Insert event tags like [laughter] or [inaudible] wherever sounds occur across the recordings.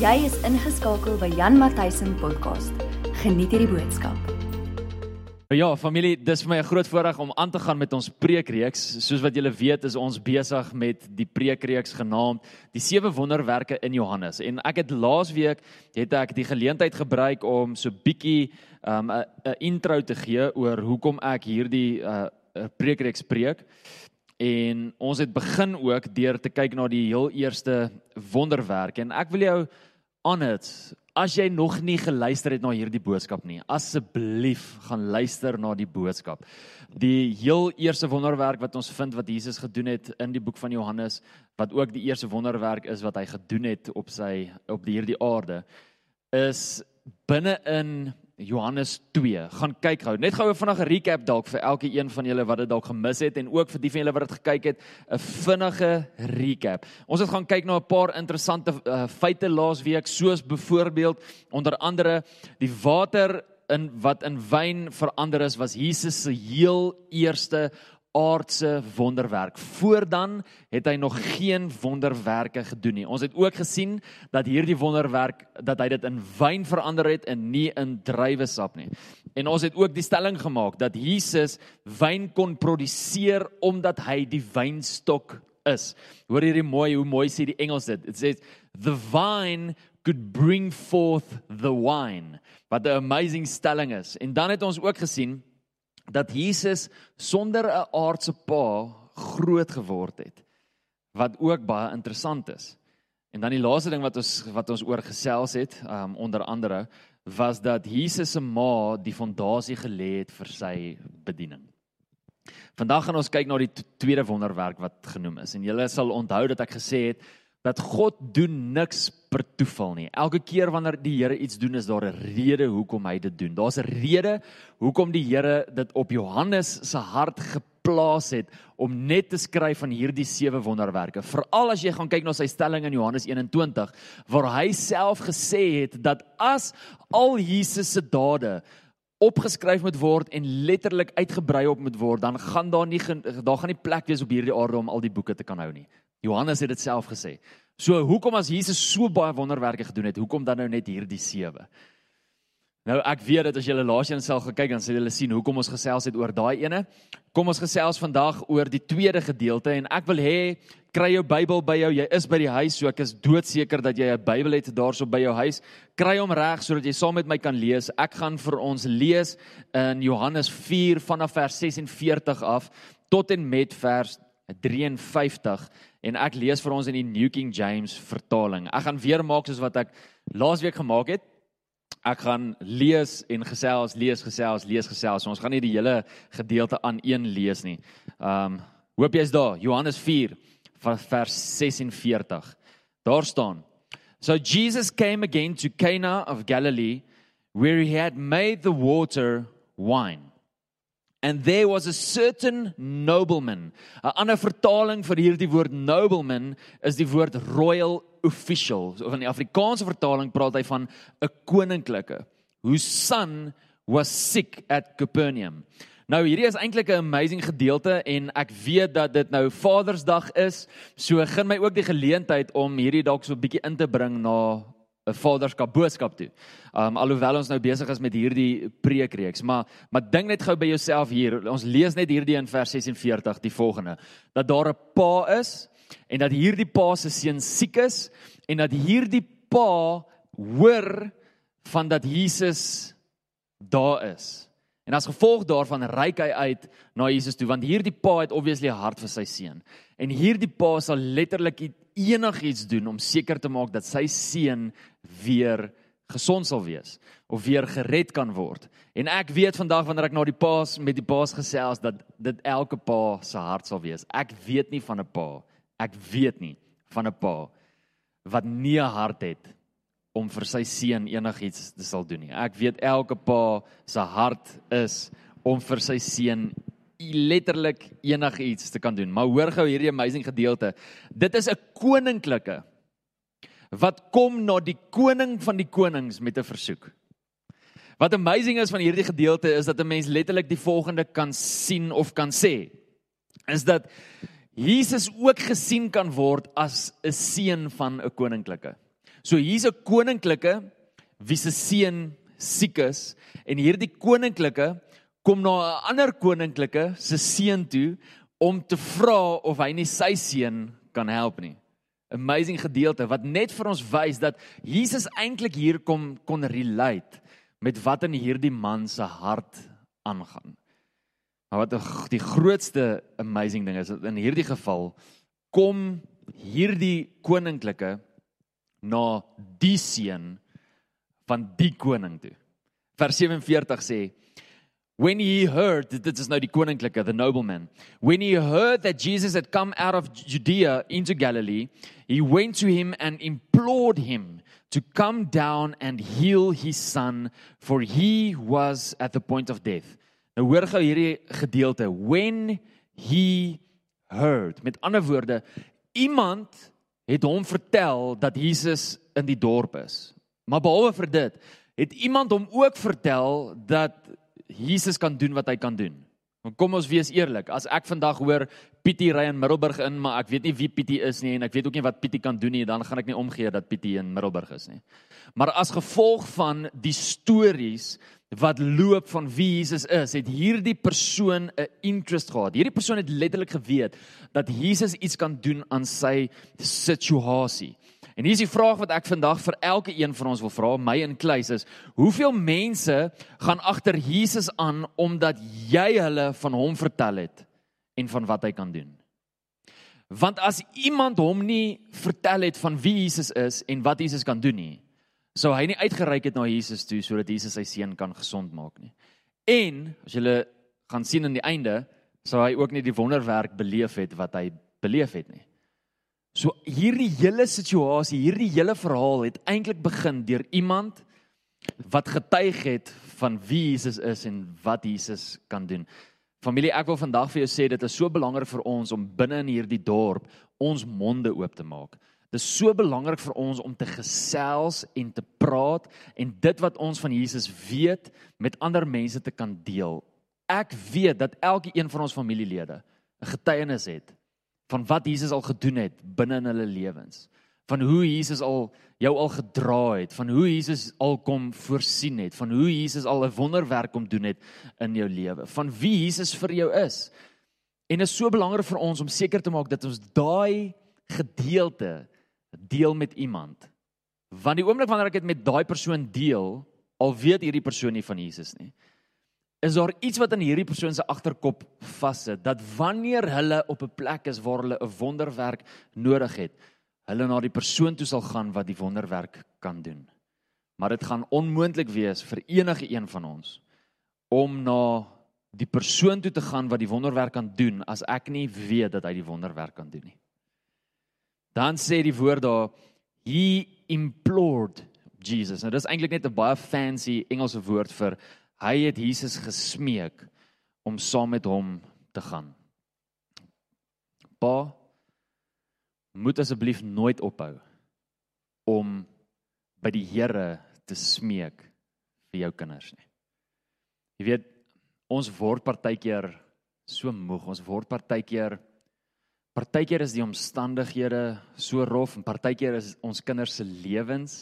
Jy is ingeskakel by Jan Matthysen podcast. Geniet hierdie boodskap. Ja, familie, dis vir my 'n groot voorreg om aan te gaan met ons preekreeks. Soos wat julle weet, is ons besig met die preekreeks genaamd Die sewe wonderwerke in Johannes. En ek het laasweek het ek die geleentheid gebruik om so bietjie um, 'n intro te gee oor hoekom ek hierdie uh preekreeks preek. En ons het begin ook deur te kyk na die heel eerste wonderwerk en ek wil jou on it. As jy nog nie geluister het na hierdie boodskap nie, asseblief gaan luister na die boodskap. Die heel eerste wonderwerk wat ons vind wat Jesus gedoen het in die boek van Johannes, wat ook die eerste wonderwerk is wat hy gedoen het op sy op hierdie aarde, is binne in Johannes 2. Gaan kyk gou. Net gou 'n vinnige recap dalk vir elke een van julle wat dit dalk gemis het en ook vir die van julle wat dit gekyk het, 'n vinnige recap. Ons het gaan kyk na 'n paar interessante uh, feite laasweek, soos byvoorbeeld onder andere die water in wat in wyn verander is was Jesus se heel eerste aardse wonderwerk. Voordan het hy nog geen wonderwerke gedoen nie. Ons het ook gesien dat hierdie wonderwerk dat hy dit in wyn verander het en nie in druiwesap nie. En ons het ook die stelling gemaak dat Jesus wyn kon produseer omdat hy die wynstok is. Hoor hierdie mooi hoe mooi sê die Engels dit. It says the vine could bring forth the wine. Wat 'n amazing stelling is. En dan het ons ook gesien dat Jesus sonder 'n aardse pa groot geword het wat ook baie interessant is. En dan die laaste ding wat ons wat ons oor gesels het, um onder andere was dat Jesus se ma die fondasie gelê het vir sy bediening. Vandag gaan ons kyk na die tweede wonderwerk wat genoem is. En julle sal onthou dat ek gesê het dat God doen niks per toeval nie. Elke keer wanneer die Here iets doen, is daar 'n rede hoekom hy dit doen. Daar's 'n rede hoekom die Here dit op Johannes se hart geplaas het om net te skryf van hierdie sewe wonderwerke. Veral as jy gaan kyk na sy stelling in Johannes 21 waar hy self gesê het dat as al Jesus se dade opgeskryf moet word en letterlik uitgebrei op moet word, dan gaan daar nie daar gaan nie plek wees op hierdie aarde om al die boeke te kan hou nie. Johannes het dit self gesê. So hoekom as Jesus so baie wonderwerke gedoen het, hoekom dan nou net hierdie sewe? Nou ek weet dat as jy laas een sal gekyk dan sal jy sien hoekom ons gesels het oor daai ene. Kom ons gesels vandag oor die tweede gedeelte en ek wil hê kry jou Bybel by jou. Jy is by die huis, so ek is doodseker dat jy 'n Bybel het daarso by jou huis. Kry hom reg sodat jy saam met my kan lees. Ek gaan vir ons lees in Johannes 4 vanaf vers 46 af tot en met vers 53 en ek lees vir ons in die New King James vertaling. Ek gaan weer maak soos wat ek laasweek gemaak het. Ek gaan lees en gesels, lees, gesels, lees, gesels. So ons gaan nie die hele gedeelte aan een lees nie. Um hoop jy's daar. Johannes 4 vers 46. Daar staan: So Jesus came again to Cana of Galilee where he had made the water wine. And there was a certain nobleman. 'n Ander vertaling vir hierdie woord nobleman is die woord royal official. Of in die Afrikaanse vertaling praat hy van 'n koninklike. Whose son was sick at Capernaum. Nou hierdie is eintlik 'n amazing gedeelte en ek weet dat dit nou Vadersdag is. So gen my ook die geleentheid om hierdie dalk so 'n bietjie in te bring na 'n vaderskap boodskap toe. Um alhoewel ons nou besig is met hierdie preekreeks, maar maar dink net gou by jouself hier. Ons lees net hierdie in vers 46 die volgende dat daar 'n pa is en dat hierdie pa se seun siek is en dat hierdie pa hoor van dat Jesus daar is. En as gevolg daarvan reik hy uit na Jesus toe want hierdie pa het obviously 'n hart vir sy seun. En hierdie pa sal letterlik enigiets doen om seker te maak dat sy seun weer gesond sal wees of weer gered kan word. En ek weet vandag wanneer ek na die paas met die paas gesels dat dit elke pa se hart sal wees. Ek weet nie van 'n pa. Ek weet nie van 'n pa wat nie 'n hart het om vir sy seun enigiets te sal doen nie. Ek weet elke pa se hart is om vir sy seun letterlik enigiets te kan doen. Maar hoor gou hierdie amazing gedeelte. Dit is 'n koninklike wat kom na die koning van die konings met 'n versoek. Wat amazing is van hierdie gedeelte is dat 'n mens letterlik die volgende kan sien of kan sê is dat Jesus ook gesien kan word as 'n seun van 'n koninklike. So hier's 'n koninklike wie se seun siek is en hierdie koninklike kom na 'n ander koninklike se seun toe om te vra of hy nie sy seun kan help nie. Amazing gedeelte wat net vir ons wys dat Jesus eintlik hier kom kon relate met wat in hierdie man se hart aangaan. Maar wat die grootste amazing ding is in hierdie geval kom hierdie koninklike na die seun van die koning toe. Vers 47 sê When he heard dit is nou die koninklike the nobleman when he heard that Jesus had come out of Judea into Galilee he went to him and implored him to come down and heal his son for he was at the point of death. Nou hoor gou hierdie gedeelte when he heard met ander woorde iemand het hom vertel dat Jesus in die dorp is. Maar behalwe vir dit, het iemand hom ook vertel dat Jesus kan doen wat hy kan doen. Want kom ons wees eerlik, as ek vandag hoor Pietie ry in Middelburg in, maar ek weet nie wie Pietie is nie en ek weet ook nie wat Pietie kan doen nie, dan gaan ek nie omgee dat Pietie in Middelburg is nie. Maar as gevolg van die stories wat loop van wie Jesus is, het hierdie persoon 'n interest gehad. Hierdie persoon het letterlik geweet dat Jesus iets kan doen aan sy situasie. En hier is die vraag wat ek vandag vir elke een van ons wil vra, my in kluis is: Hoeveel mense gaan agter Jesus aan omdat jy hulle van hom vertel het en van wat hy kan doen? Want as iemand hom nie vertel het van wie Jesus is en wat Jesus kan doen nie, sou hy nie uitgereik het na Jesus toe sodat Jesus sy seun kan gesond maak nie. En as jy gaan sien aan die einde, sou hy ook nie die wonderwerk beleef het wat hy beleef het nie. So hierdie hele situasie, hierdie hele verhaal het eintlik begin deur iemand wat getuig het van wie Jesus is en wat Jesus kan doen. Familie, ek wil vandag vir jou sê dit is so belangrik vir ons om binne in hierdie dorp ons monde oop te maak. Dit is so belangrik vir ons om te gesels en te praat en dit wat ons van Jesus weet met ander mense te kan deel. Ek weet dat elke een van ons familielede 'n getuienis het van wat Jesus al gedoen het binne in hulle lewens. Van hoe Jesus al jou al gedra het. Van hoe Jesus al kom voorsien het. Van hoe Jesus al 'n wonderwerk kom doen het in jou lewe. Van wie Jesus vir jou is. En dit is so belangrik vir ons om seker te maak dat ons daai gedeelte deel met iemand. Want die oomblik wanneer ek dit met daai persoon deel al weet hierdie persoon nie van Jesus nie is daar iets wat in hierdie persoon se agterkop vassit dat wanneer hulle op 'n plek is waar hulle 'n wonderwerk nodig het, hulle na die persoon toe sal gaan wat die wonderwerk kan doen. Maar dit gaan onmoontlik wees vir enige een van ons om na die persoon toe te gaan wat die wonderwerk kan doen as ek nie weet dat hy die wonderwerk kan doen nie. Dan sê die woord daar he implored Jesus. Nou dis eintlik net 'n baie fancy Engelse woord vir Hy het Jesus gesmeek om saam met hom te gaan. Pa moet asseblief nooit ophou om by die Here te smeek vir jou kinders nie. Jy weet, ons word partykeer so moeg, ons word partykeer partykeer is die omstandighede so rof en partykeer is ons kinders se lewens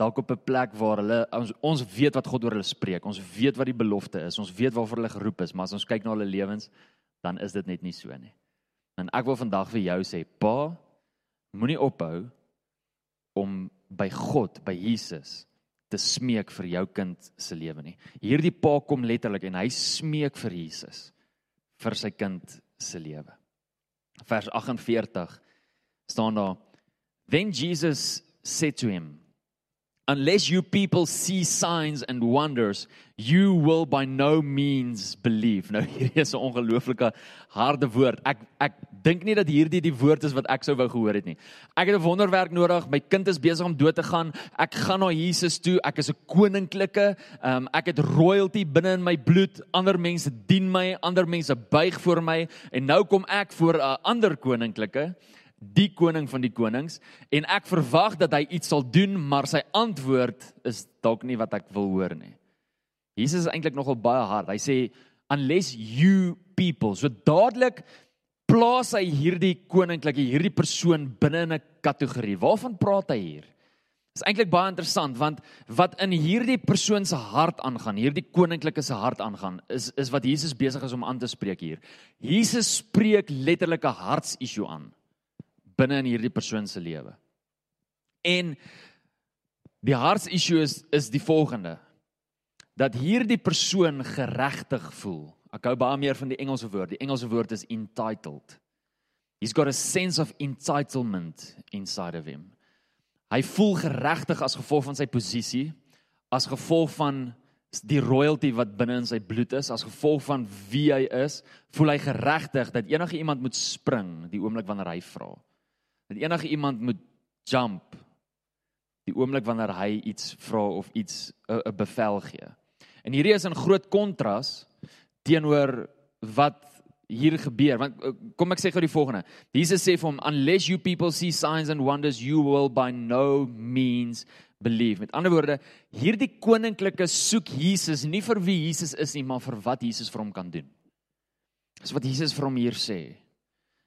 dalk op 'n plek waar hulle ons, ons weet wat God oor hulle spreek. Ons weet wat die belofte is. Ons weet waarvoor hulle geroep is, maar as ons kyk na hulle lewens, dan is dit net nie so nie. En ek wil vandag vir jou sê, pa, moenie ophou om by God, by Jesus te smeek vir jou kind se lewe nie. Hierdie pa kom letterlik en hy smeek vir Jesus vir sy kind se lewe. Vers 48 staan daar: Then Jesus said to him, unless you people see signs and wonders you will by no means believe. Nou [laughs] hierdie is 'n ongelooflike harde woord. Ek ek dink nie dat hierdie die woord is wat ek sou wou gehoor het nie. Ek het 'n wonderwerk nodig. My kind is besig om dood te gaan. Ek gaan na Jesus toe. Ek is 'n koninklike um, ek het royalty binne in my bloed. Ander mense dien my. Ander mense buig voor my. En nou kom ek voor 'n ander koninklike die koning van die konings en ek verwag dat hy iets sal doen, maar sy antwoord is dalk nie wat ek wil hoor nie. Jesus is eintlik nogal baie hard. Hy sê unless you people. So dadelik plaas hy hierdie koninklike hierdie persoon binne in 'n kategorie. Waarvan praat hy hier? Dis eintlik baie interessant want wat in hierdie persoon se hart aangaan, hierdie koninklike se hart aangaan, is is wat Jesus besig is om aan te spreek hier. Jesus spreek letterlik 'n hartsissue aan binne in hierdie persoon se lewe. En die hartsissue is is die volgende dat hierdie persoon geregtig voel. Ek hou baie meer van die Engelse woord. Die Engelse woord is entitled. He's got a sense of entitlement inside of him. Hy voel geregtig as gevolg van sy posisie, as gevolg van die royalty wat binne in sy bloed is, as gevolg van wie hy is, voel hy geregtig dat enige iemand moet spring die oomblik wanneer hy vra. Dat enige iemand moet jump die oomblik wanneer hy iets vra of iets 'n bevel gee. En hierdie is in groot kontras teenoor wat hier gebeur want eh, kom ek sê gou die volgende. Jesus sê vir hom unless you people see signs and wonders you will by no means believe. Met ander woorde, hierdie koninklike soek Jesus nie vir wie Jesus is nie, maar vir wat Jesus vir hom kan doen. Dis wat Jesus vir hom hier sê.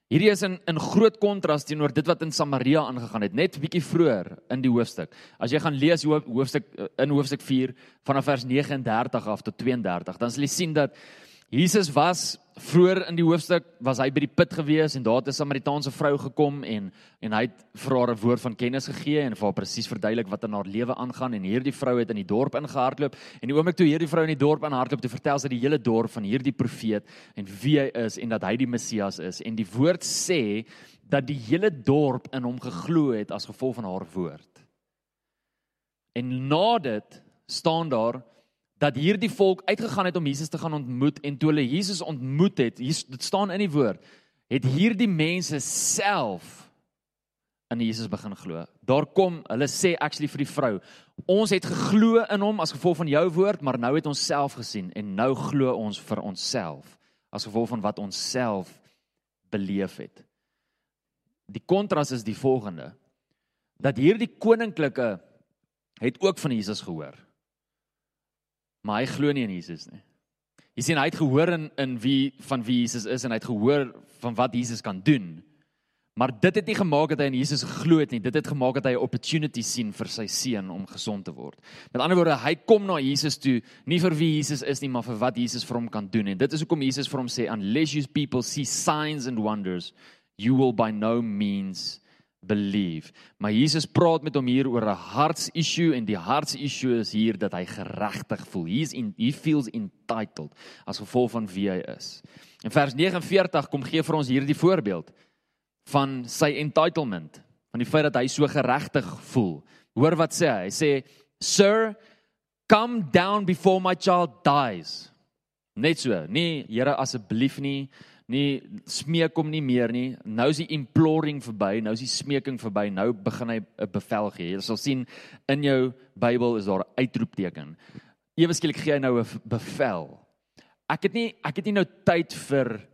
Hierdie is in in groot kontras teenoor dit wat in Samaria aangegaan het, net bietjie vroeër in die hoofstuk. As jy gaan lees hoofstuk in hoofstuk 4 vanaf vers 39 af tot 32, dan sal jy sien dat Jesus was vroeër in die hoofstuk was hy by die put gewees en daar het 'n Samaritaanse vrou gekom en en hy het vir haar 'n woord van kennis gegee en vir haar presies verduidelik wat in haar lewe aangaan en hierdie vrou het in die dorp ingehardloop en die oomblik toe hierdie vrou in die dorp ingehardloop toe vertel sy die hele dorp van hierdie profeet en wie hy is en dat hy die Messias is en die woord sê dat die hele dorp in hom geglo het as gevolg van haar woord. En na dit staan daar dat hierdie volk uitgegaan het om Jesus te gaan ontmoet en toe hulle Jesus ontmoet het, hier dit staan in die woord, het hierdie mense self in Jesus begin glo. Daar kom, hulle sê actually vir die vrou, ons het geglo in hom as gevolg van jou woord, maar nou het ons self gesien en nou glo ons vir onsself as gevolg van wat ons self beleef het. Die kontras is die volgende dat hierdie koninklike het ook van Jesus gehoor maar hy glo nie in Jesus nie. Jy sien hy het gehoor in in wie van wie Jesus is en hy het gehoor van wat Jesus kan doen. Maar dit het nie gemaak dat hy in Jesus geglo het nie. Dit het gemaak dat hy 'n opportunity sien vir sy seun om gesond te word. Met ander woorde, hy kom na Jesus toe nie vir wie Jesus is nie, maar vir wat Jesus vir hom kan doen. En dit is hoekom Jesus vir hom sê, "Unless you people see signs and wonders, you will by no means believe. Maar Jesus praat met hom hier oor 'n hartsissue en die hartsissue is hier dat hy geregtig voel. He's in he feels entitled as gevolg van wie hy is. In vers 49 kom gee vir ons hierdie voorbeeld van sy entitlement, van die feit dat hy so geregtig voel. Hoor wat sê hy? Hy sê, "Sir, come down before my child dies." Net so, nee, Here asseblief nie nie smeek hom nie meer nie. Nou is die imploring verby, nou is die smeking verby. Nou begin hy 'n bevel gee. Jy sal sien in jou Bybel is daar 'n uitroepteken. Ewe skielik gee hy nou 'n bevel. Ek het nie ek het nie nou tyd vir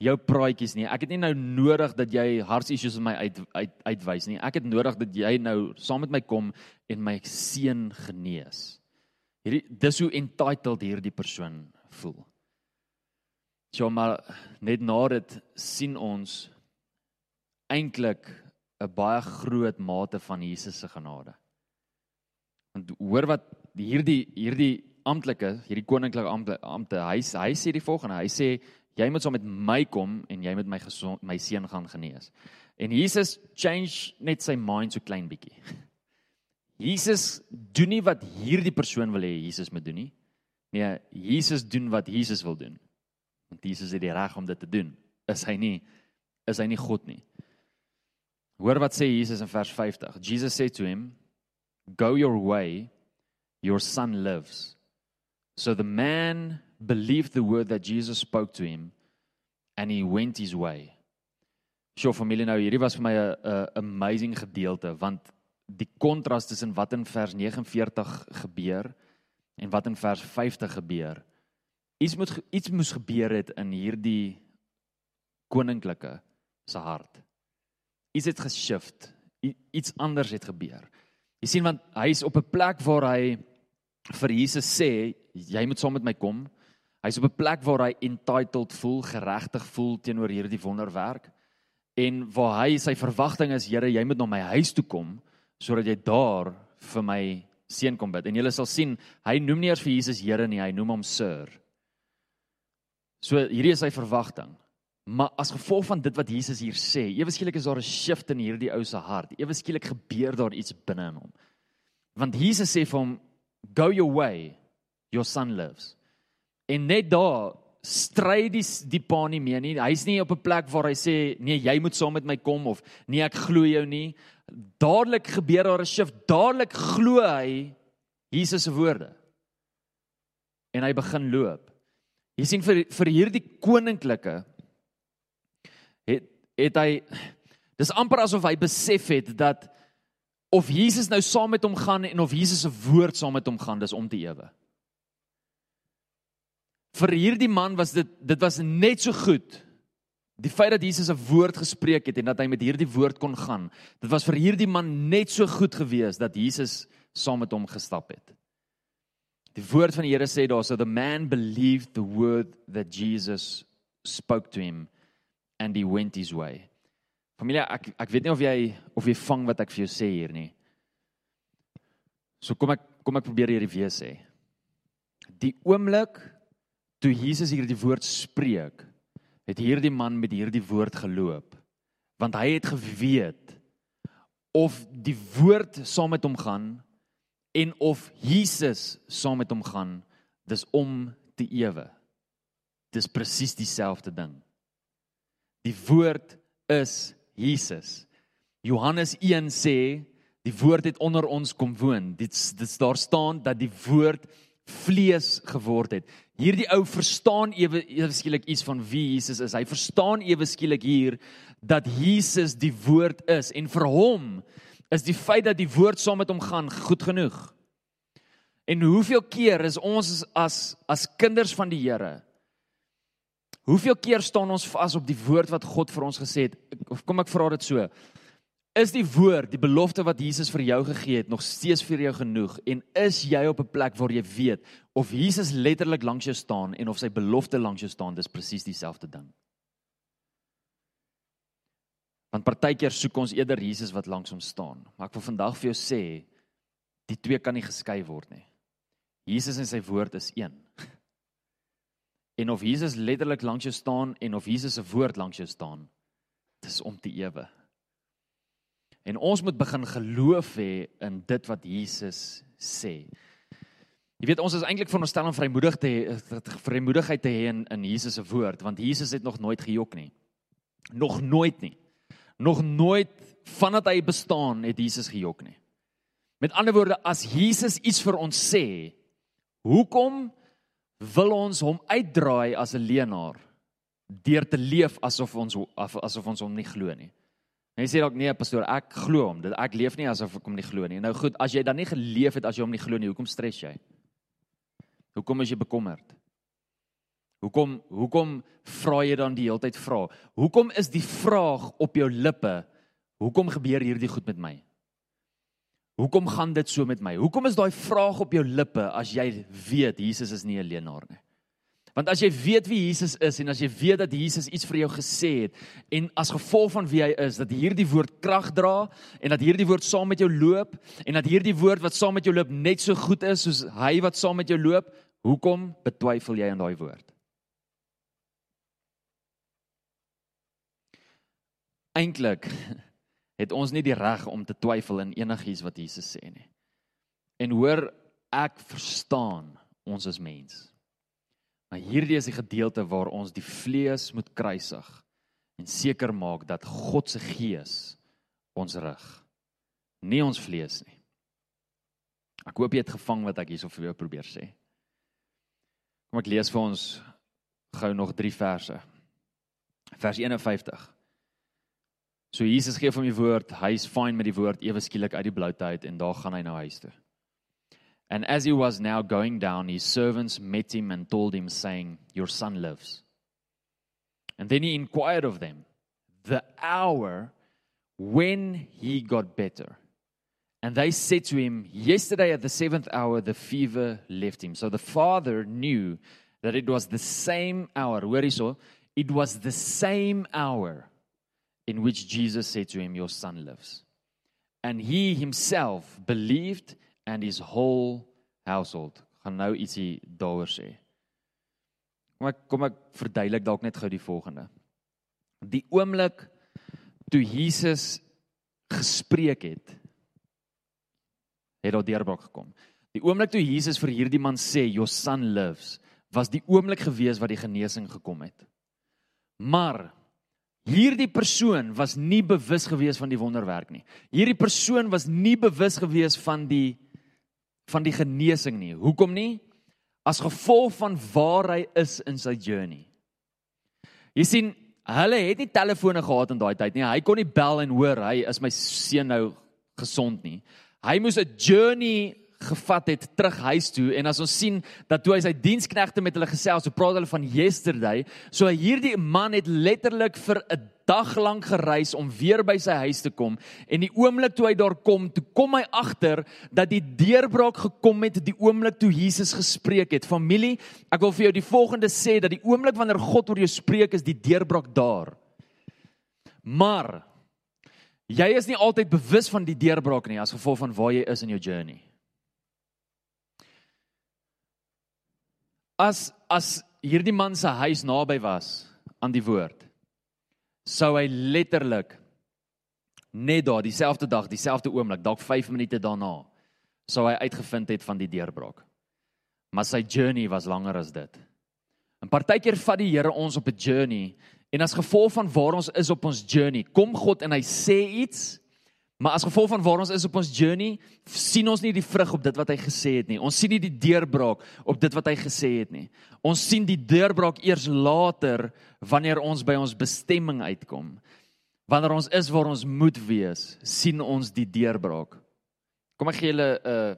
jou praatjies nie. Ek het nie nou nodig dat jy hartsissues in my uit, uit uitwys nie. Ek het nodig dat jy nou saam met my kom en my seun genees. Hierdie dis hoe entitled hierdie persoon voel. Ja, maar net na dit sien ons eintlik 'n baie groot mate van Jesus se genade. Want hoor wat hierdie hierdie amptelike, hierdie koninklike ampte, ampte hy hy sê die volgende, hy sê jy moet saam met my kom en jy moet my gesond my seun gaan genees. En Jesus change net sy mind so klein bietjie. [laughs] Jesus doen nie wat hierdie persoon wil hê Jesus moet doen nie. Nee, Jesus doen wat Jesus wil doen want Jesus het die reg om dit te doen. Is hy nie is hy nie God nie. Hoor wat sê Jesus in vers 50. Jesus sê to him, "Go your way, your son lives." So the man believed the word that Jesus spoke to him and he went his way. Sjoe familie nou hierdie was vir my 'n amazing gedeelte want die kontras tussen wat in vers 49 gebeur en wat in vers 50 gebeur iets moet iets moes gebeur het in hierdie koninklike se hart. Iets het geshift. Iets anders het gebeur. Jy sien want hy is op 'n plek waar hy vir Jesus sê jy moet saam met my kom. Hy's op 'n plek waar hy entitled voel, geregtig voel teenoor hierdie wonderwerk en waar hy sy verwagting is, Here, jy moet na my huis toe kom sodat jy daar vir my seun kom bid. En julle sal sien, hy noem nie eers vir Jesus Here nie, hy noem hom Sir. So hierdie is sy verwagting. Maar as gevolg van dit wat Jesus hier sê, ewe skielik is daar 'n shift in hierdie ou se hart. Ewe skielik gebeur daar iets binne in hom. Want Jesus sê vir hom, "Go your way, your son lives." En net daar stry die die pa nie meer nie. Hy's nie op 'n plek waar hy sê nee, jy moet saam met my kom of nee, ek glo jou nie. Dadelik gebeur daar 'n shift. Dadelik glo hy Jesus se woorde. En hy begin loop. Jy sien vir vir hierdie koninklike het het hy dis amper asof hy besef het dat of Jesus nou saam met hom gaan en of Jesus se woord saam met hom gaan, dis om te ewe. Vir hierdie man was dit dit was net so goed die feit dat Jesus 'n woord gespreek het en dat hy met hierdie woord kon gaan dit was vir hierdie man net so goed gewees dat Jesus saam met hom gestap het die woord van die Here sê daar so the man believed the word that Jesus spoke to him and he went his way familie ek ek weet nie of jy of jy vang wat ek vir jou sê hier nie so kom ek kom ek probeer hierdie weer sê die oomblik toe Jesus hierdie woord spreek, het hierdie man met hierdie woord geloop. Want hy het geweet of die woord saam met hom gaan en of Jesus saam met hom gaan, dis om te ewe. Dis presies dieselfde ding. Die woord is Jesus. Johannes 1 sê die woord het onder ons kom woon. Dit dit daar staan dat die woord vlees geword het. Hierdie ou verstaan ewe ewe skielik iets van wie Jesus is. Hy verstaan ewe skielik hier dat Jesus die woord is en vir hom is die feit dat die woord saam met hom gaan goed genoeg. En hoeveel keer is ons as as kinders van die Here Hoeveel keer staan ons vas op die woord wat God vir ons gesê het? Of kom ek vra dit so? Is die woord, die belofte wat Jesus vir jou gegee het, nog steeds vir jou genoeg en is jy op 'n plek waar jy weet of Jesus letterlik langs jou staan en of sy belofte langs jou staan, dis presies dieselfde ding. Want partykeer soek ons eerder Jesus wat langs ons staan, maar ek wil vandag vir jou sê die twee kan nie geskei word nie. Jesus en sy woord is een. [laughs] En of Jesus letterlik langs jou staan en of Jesus se woord langs jou staan, dis om te ewe. En ons moet begin geloof hê in dit wat Jesus sê. Jy weet ons is eintlik veronderstel om vrymoedig te hê, vrymoedigheid te hê in in Jesus se woord, want Jesus het nog nooit gejok nie. Nog nooit nie. Nog nooit vandat hy bestaan het Jesus gejok nie. Met ander woorde, as Jesus iets vir ons sê, hoekom wil ons hom uitdraai as 'n leenaar deur te leef asof ons asof ons hom nie glo nie? Hy sê dalk nee pastoor, ek glo hom. Dit ek leef nie asof ek hom nie glo nie. Nou goed, as jy dan nie geleef het as jy hom nie glo nie, hoekom stres jy? Hoekom is jy bekommerd? Hoekom hoekom vra jy dan die hele tyd vra? Hoekom is die vraag op jou lippe? Hoekom gebeur hierdie goed met my? Hoekom gaan dit so met my? Hoekom is daai vraag op jou lippe as jy weet Jesus is nie 'n leenaar nie? Want as jy weet wie Jesus is en as jy weet dat Jesus iets vir jou gesê het en as gevolg van wie hy is dat hierdie woord krag dra en dat hierdie woord saam met jou loop en dat hierdie woord wat saam met jou loop net so goed is soos hy wat saam met jou loop, hoekom betwyfel jy aan daai woord? Eintlik het ons nie die reg om te twyfel in enigiets wat Jesus sê nie. En hoor, ek verstaan ons is mense. Maar hierdie is die gedeelte waar ons die vlees moet kruisig en seker maak dat God se gees ons rig. Nie ons vlees nie. Ek hoop jy het gevang wat ek hierso vir jou probeer sê. Kom ek lees vir ons gou nog 3 verse. Vers 51. So Jesus gee van die woord, hy's fine met die woord ewe skielik uit die bloute uit en daar gaan hy nou huis toe. And as he was now going down, his servants met him and told him, saying, Your son lives. And then he inquired of them the hour when he got better. And they said to him, Yesterday at the seventh hour, the fever left him. So the father knew that it was the same hour. Where he saw, it was the same hour in which Jesus said to him, Your son lives. and he himself believed and his whole household. Gaan nou ietsie daaroor sê. Kom ek kom ek verduidelik dalk net gou die volgende. Die oomblik toe Jesus gespreek het, het daar deurbraak gekom. Die oomblik toe Jesus vir hierdie man sê your son lives, was die oomblik gewees wat die genesing gekom het. Maar hierdie persoon was nie bewus gewees van die wonderwerk nie. Hierdie persoon was nie bewus gewees van die van die genesing nie. Hoekom nie? As gevolg van waar hy is in sy journey. Jy sien, hulle het nie telefone gehad in daai tyd nie. Hy kon nie bel en hoor hy is my seun nou gesond nie. Hy moes 'n journey gevat het terug huis toe en as ons sien dat toe hy sy diensknegte met hulle gesels, so praat hulle van yesterday, so hierdie man het letterlik vir 'n dag lank gereis om weer by sy huis te kom en die oomblik toe hy daar kom, toe kom hy agter dat die deurbraak gekom het die oomblik toe Jesus gespreek het. Familie, ek wil vir jou die volgende sê dat die oomblik wanneer God oor jou spreek is die deurbraak daar. Maar jy is nie altyd bewus van die deurbraak nie as gevolg van waar jy is in jou journey. As as hierdie man se huis naby was aan die woord sou hy letterlik net daar dieselfde dag dieselfde oomblik dalk 5 minute daarna sou hy uitgevind het van die deurbraak. Maar sy journey was langer as dit. En partykeer vat die Here ons op 'n journey en as gevolg van waar ons is op ons journey kom God en hy sê iets Maar as gevolg van waar ons is op ons journey, sien ons nie die vrug op dit wat hy gesê het nie. Ons sien nie die deurbraak op dit wat hy gesê het nie. Ons sien die deurbraak eers later wanneer ons by ons bestemming uitkom. Wanneer ons is waar ons moet wees, sien ons die deurbraak. Kom ek gee julle 'n uh,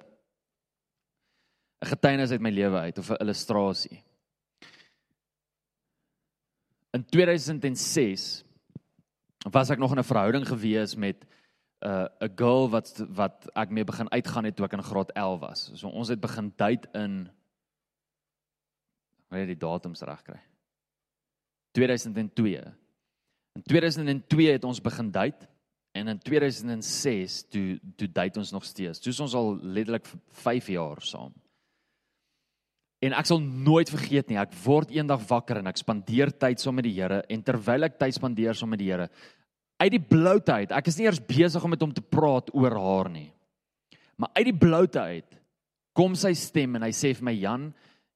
'n getuienis uit my lewe uit of 'n illustrasie. In 2006 was ek nog in 'n verhouding gewees met 'n uh, 'n girl wat wat ek mee begin uitgaan het toe ek in graad 11 was. So ons het begin date in wanneer die datums reg kry. 2002. In 2002 het ons begin date en in 2006 toe toe date ons nog steeds. Toe is ons al letterlik 5 jaar saam. En ek sal nooit vergeet nie, ek word eendag wakker en ek spandeer tyd saam met die Here en terwyl ek tyd spandeer saam met die Here, uit die bloute uit. Ek is nie eers besig om met hom te praat oor haar nie. Maar uit die bloute uit kom sy stem en hy sê vir my Jan,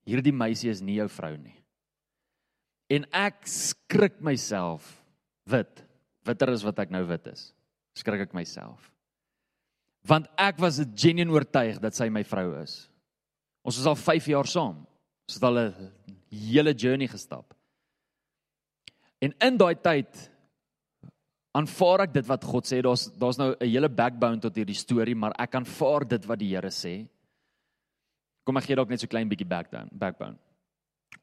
hierdie meisie is nie jou vrou nie. En ek skrik myself wit. Witter as wat ek nou wit is. Skrik ek myself. Want ek was 'n genuine oortuig dat sy my vrou is. Ons is al 5 jaar saam. Ons het al 'n hele journey gestap. En in daai tyd aanvaar ek dit wat God sê. Daar's daar's nou 'n hele backbone tot hierdie storie, maar ek aanvaar dit wat die Here sê. Kom ek gee dalk net so klein bietjie backbone, backbone.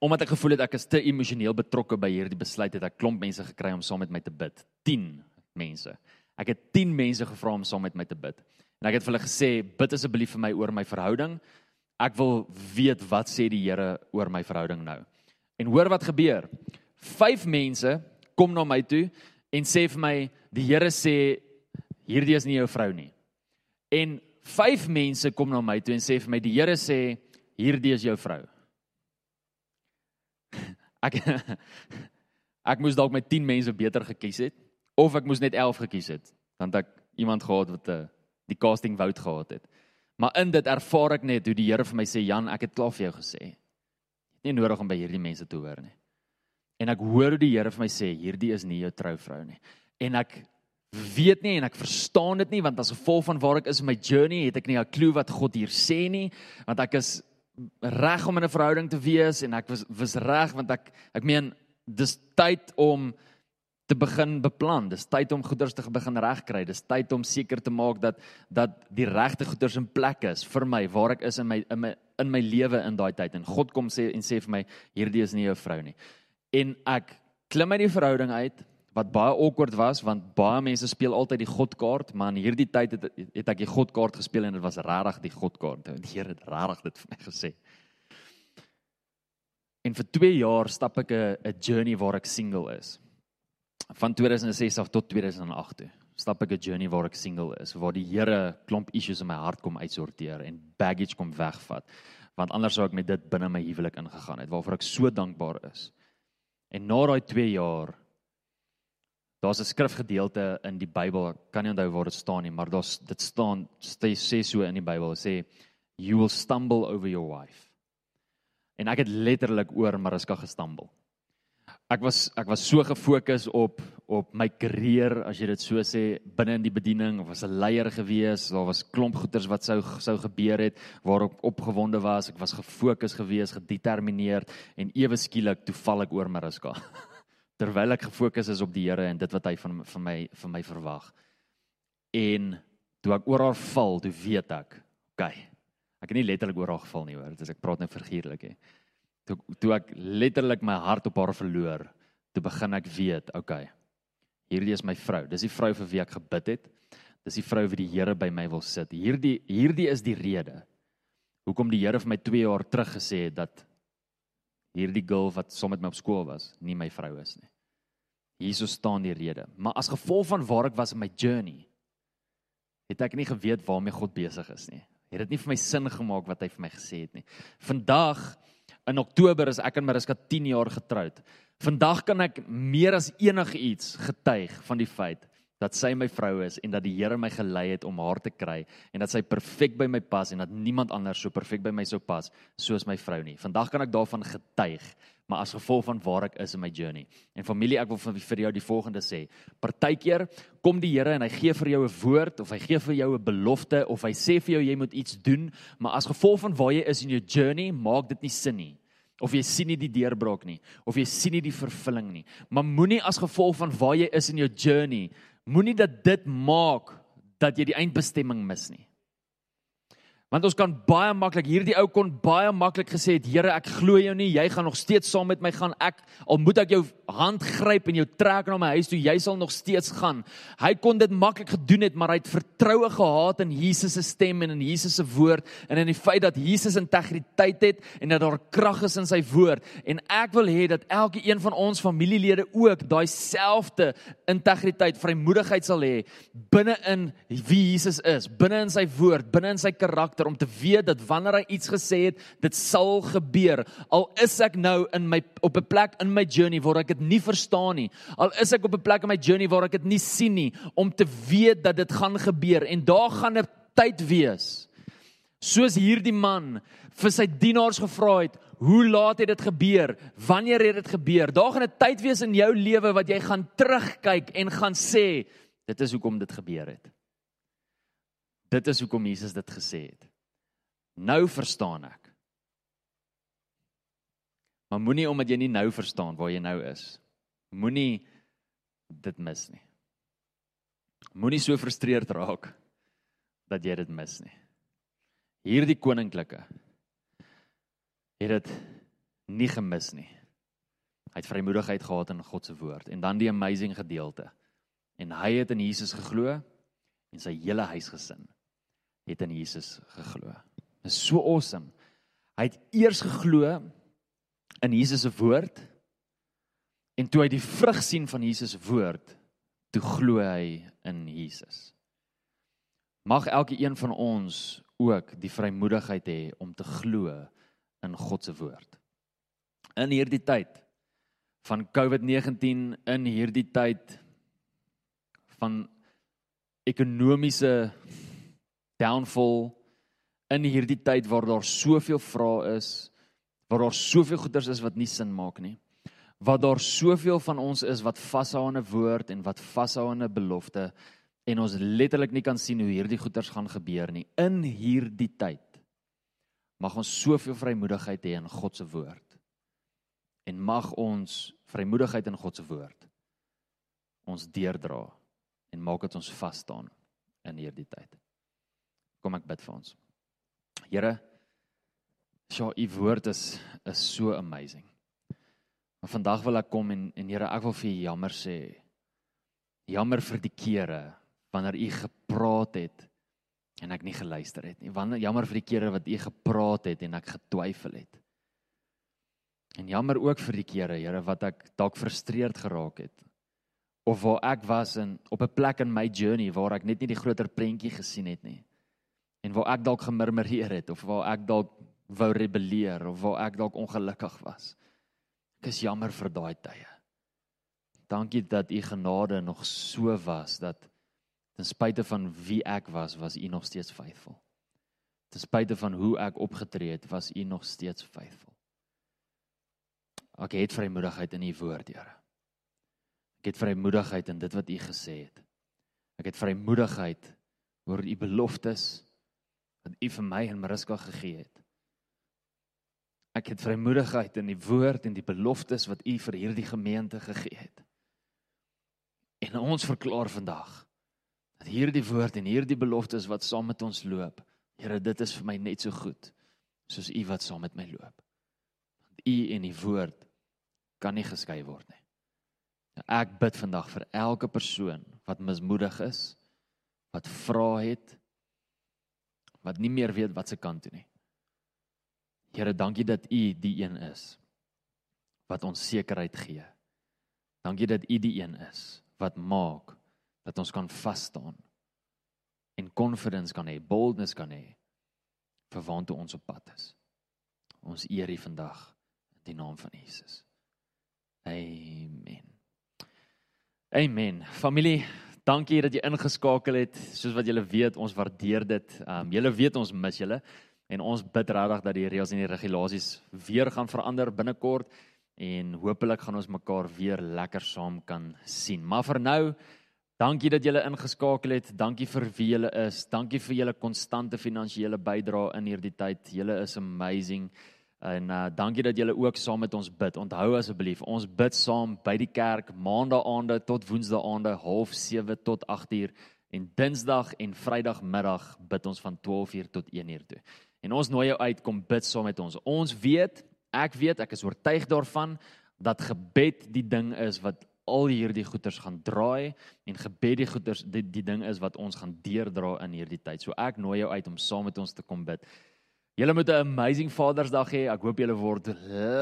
Omdat ek gevoel het ek is te emosioneel betrokke by hierdie besluit het ek klomp mense gekry om saam met my te bid. 10 mense. Ek het 10 mense gevra om saam met my te bid. En ek het vir hulle gesê, bid asseblief vir my oor my verhouding. Ek wil weet wat sê die Here oor my verhouding nou. En hoor wat gebeur. 5 mense kom na my toe en sê vir my die Here sê hierdie is nie jou vrou nie. En vyf mense kom na my toe en sê vir my die Here sê hierdie is jou vrou. [laughs] Ek [laughs] ek moes dalk met 10 mense beter gekies het of ek moes net 11 gekies het dan dat ek iemand gehad wat uh, die casting wout gehad het. Maar in dit ervaar ek net hoe die Here vir my sê Jan, ek het klaar vir jou gesê. Nie nodig om by hierdie mense te hoor nie. En ek hoor hoe die Here vir my sê, hierdie is nie jou trouvrou nie. En ek weet nie en ek verstaan dit nie want as gevolg van waar ek is in my journey, het ek nie 'n klou wat God hier sê nie, want ek is reg om in 'n verhouding te wees en ek was was reg want ek ek meen dis tyd om te begin beplan. Dis tyd om goeders te begin regkry. Dis tyd om seker te maak dat dat die regte goeders in plek is vir my waar ek is in my in my in my lewe in daai tyd en God kom sê en sê vir my hierdie is nie jou vrou nie en ek klim uit die verhouding uit wat baie awkward was want baie mense speel altyd die godkaart maar in hierdie tyd het het ek die godkaart gespeel en dit was regtig die godkaart die Here het regtig dit vir my gesê en vir 2 jaar stap ek 'n 'n journey waar ek single is van 2006 af tot 2008 toe stap ek 'n journey waar ek single is, waar die Here klomp issues in my hart kom uitsorteer en baggage kom wegvat. Want anders sou ek met dit binne my huwelik ingegaan het waarvoor ek so dankbaar is. En na daai 2 jaar daar's 'n skrifgedeelte in die Bybel, ek kan nie onthou waar dit staan nie, maar daar's dit staan sê, so in die Bybel, sê you will stumble over your wife. En ek het letterlik oor Mariska gestamble ek was ek was so gefokus op op my karier as jy dit so sê binne in die bediening. Of was 'n leier gewees daar was klomp goeters wat sou sou gebeur het waarop opgewonde was. Ek was gefokus gewees gedetermineerd en ewe skielik toe val ek oor Mariska. [laughs] Terwyl ek gefokus is op die Here en dit wat hy van van my van my verwag. En toe ek oor haar val toe weet ek okay ek het nie letterlik oor haar geval nie hoor. Dit is ek praat net figuurlik hè toe toe ek letterlik my hart op haar verloor, toe begin ek weet, okay. Hierdie is my vrou. Dis die vrou vir wie ek gebid het. Dis die vrou wie die Here by my wil sit. Hierdie hierdie is die rede hoekom die Here vir my 2 jaar terug gesê het dat hierdie girl wat saam met my op skool was, nie my vrou is nie. Hierso staan die rede. Maar as gevolg van waar ek was in my journey, het ek nie geweet waarmee God besig is nie. Het dit nie vir my sin gemaak wat hy vir my gesê het nie. Vandag In Oktober is ek en Mariska 10 jaar getroud. Vandag kan ek meer as enigiets getuig van die feit dat sy my vrou is en dat die Here my gelei het om haar te kry en dat sy perfek by my pas en dat niemand anders so perfek by my sou pas soos my vrou nie. Vandag kan ek daarvan getuig, maar as gevolg van waar ek is in my journey. En familie, ek wil vir jou die volgende sê. Partykeer kom die Here en hy gee vir jou 'n woord of hy gee vir jou 'n belofte of hy sê vir jou jy moet iets doen, maar as gevolg van waar jy is in jou journey, maak dit nie sin nie of jy sien nie die deurbraak nie of jy sien nie die vervulling nie maar moenie as gevolg van waar jy is in jou journey moenie dat dit maak dat jy die eindbestemming mis nie. Want ons kan baie maklik hierdie ou kon baie maklik gesê het Here ek glo jou nie jy gaan nog steeds saam met my gaan ek al moet ek jou hand gryp en jou trek na my huis toe jy sal nog steeds gaan. Hy kon dit maklik gedoen het maar hy het vertroue gehad in Jesus se stem en in Jesus se woord en in die feit dat Jesus integriteit het en dat daar krag is in sy woord en ek wil hê dat elke een van ons familielede ook daai selfde integriteit vrymoedigheid sal hê binne in wie Jesus is binne in sy woord binne in sy karakter om te weet dat wanneer hy iets gesê het, dit sal gebeur. Al is ek nou in my op 'n plek in my journey waar ek dit nie verstaan nie. Al is ek op 'n plek in my journey waar ek dit nie sien nie, om te weet dat dit gaan gebeur en daar gaan 'n tyd wees. Soos hierdie man vir sy dienaars gevra het, hoe laat het dit gebeur? Wanneer het dit gebeur? Daar gaan 'n tyd wees in jou lewe wat jy gaan terugkyk en gaan sê, dit is hoekom dit gebeur het. Dit is hoekom Jesus dit gesê het. Nou verstaan ek. Maar moenie omdat jy nie nou verstaan waar jy nou is, moenie dit mis nie. Moenie so frustreerd raak dat jy dit mis nie. Hierdie koninklike het dit nie gemis nie. Hy het vrymoedigheid gehad in God se woord en dan die amazing gedeelte. En hy het in Jesus geglo en sy hele huisgesin het in Jesus geglo. Dit is so awesome. Hy het eers geglo in Jesus se woord en toe hy die vrug sien van Jesus se woord, toe glo hy in Jesus. Mag elke een van ons ook die vrymoedigheid hê om te glo in God se woord. In hierdie tyd van COVID-19 in hierdie tyd van ekonomiese downfall in hierdie tyd waar daar soveel vrae is, waar daar soveel goeders is wat nie sin maak nie. Waar daar soveel van ons is wat vashou aan 'n woord en wat vashou aan 'n belofte en ons letterlik nie kan sien hoe hierdie goeders gaan gebeur nie in hierdie tyd. Mag ons soveel vrymoedigheid hê in God se woord. En mag ons vrymoedigheid in God se woord ons deurdra en maak dit ons vas staan in hierdie tyd. Kom ek bid vir ons. Here, sjoe, u woord is is so amazing. Maar vandag wil ek kom en en Here, ek wil vir u jammer sê. Jammer vir die kere wanneer u gepraat het en ek nie geluister het nie. Wanneer jammer vir die kere wat u gepraat het en ek getwyfel het. En jammer ook vir die kere, Here, wat ek dalk frustreerd geraak het of waar ek was in op 'n plek in my journey waar ek net nie die groter prentjie gesien het nie. En waar ek dalk gemurmureer het of waar ek dalk wou rebelleer of waar ek dalk ongelukkig was. Ek is jammer vir daai tye. Dankie dat u genade nog so was dat ten spyte van wie ek was, was u nog steeds faithful. Ten spyte van hoe ek opgetree het, was u nog steeds faithful. Ek het vrymoedigheid in u woord, Here. Ek het vrymoedigheid in dit wat u gesê het. Ek het vrymoedigheid oor u beloftes wat u vir my en Mariska gegee het. Ek het vrymoedigheid in die woord en die beloftes wat u vir hierdie gemeente gegee het. En ons verklaar vandag dat hierdie woord en hierdie beloftes wat saam met ons loop, Here, dit is vir my net so goed soos u wat saam met my loop. Want u en die woord kan nie geskei word nie. Ek bid vandag vir elke persoon wat mismoedig is, wat vra het, wat nie meer weet wat se kant toe nie. Here, dankie dat U die een is wat ons sekerheid gee. Dankie dat U die een is wat maak dat ons kan vas staan en confidence kan hê, boldness kan hê vir waantoe ons op pad is. Ons eer U vandag in die naam van Jesus. Amen. Amen. Familie, dankie dat jy ingeskakel het. Soos wat julle weet, ons waardeer dit. Ehm um, julle weet ons mis julle en ons bid regtig dat die reëls en die regulasies weer gaan verander binnekort en hopelik gaan ons mekaar weer lekker saam kan sien. Maar vir nou, dankie dat julle ingeskakel het. Dankie vir wie julle is. Dankie vir julle konstante finansiële bydrae in hierdie tyd. Julle is amazing. En uh dankie dat julle ook saam met ons bid. Onthou asseblief, ons bid saam by die kerk maandaaande tot woensdaaande 07:30 tot 8:00 en dinsdag en vrydagmiddag bid ons van 12:00 tot 1:00 toe. En ons nooi jou uit kom bid saam met ons. Ons weet, ek weet, ek is oortuig daarvan dat gebed die ding is wat al hierdie goeters gaan draai en gebed die goeters die, die ding is wat ons gaan deurdra in hierdie tyd. So ek nooi jou uit om saam met ons te kom bid. Julle moet 'n amazing Vadersdag hê. Ek hoop julle word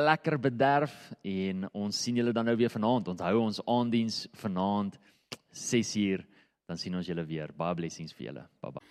lekker bederf en ons sien julle dan nou weer vanaand. Onthou ons aanddiens vanaand 6uur. Dan sien ons julle weer. Baie blessings vir julle. Bye bye.